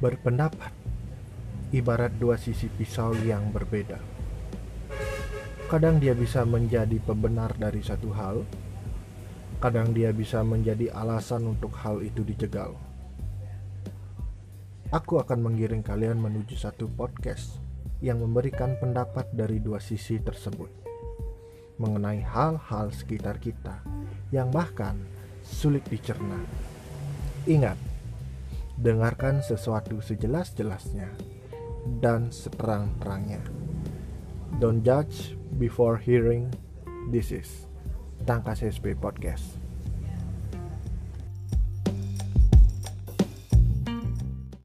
Berpendapat ibarat dua sisi pisau yang berbeda. Kadang dia bisa menjadi pembenar dari satu hal, kadang dia bisa menjadi alasan untuk hal itu dijegal. Aku akan mengiring kalian menuju satu podcast yang memberikan pendapat dari dua sisi tersebut mengenai hal-hal sekitar kita yang bahkan sulit dicerna. Ingat, dengarkan sesuatu sejelas-jelasnya dan seterang-terangnya. Don't judge before hearing. This is Tangkas SP Podcast.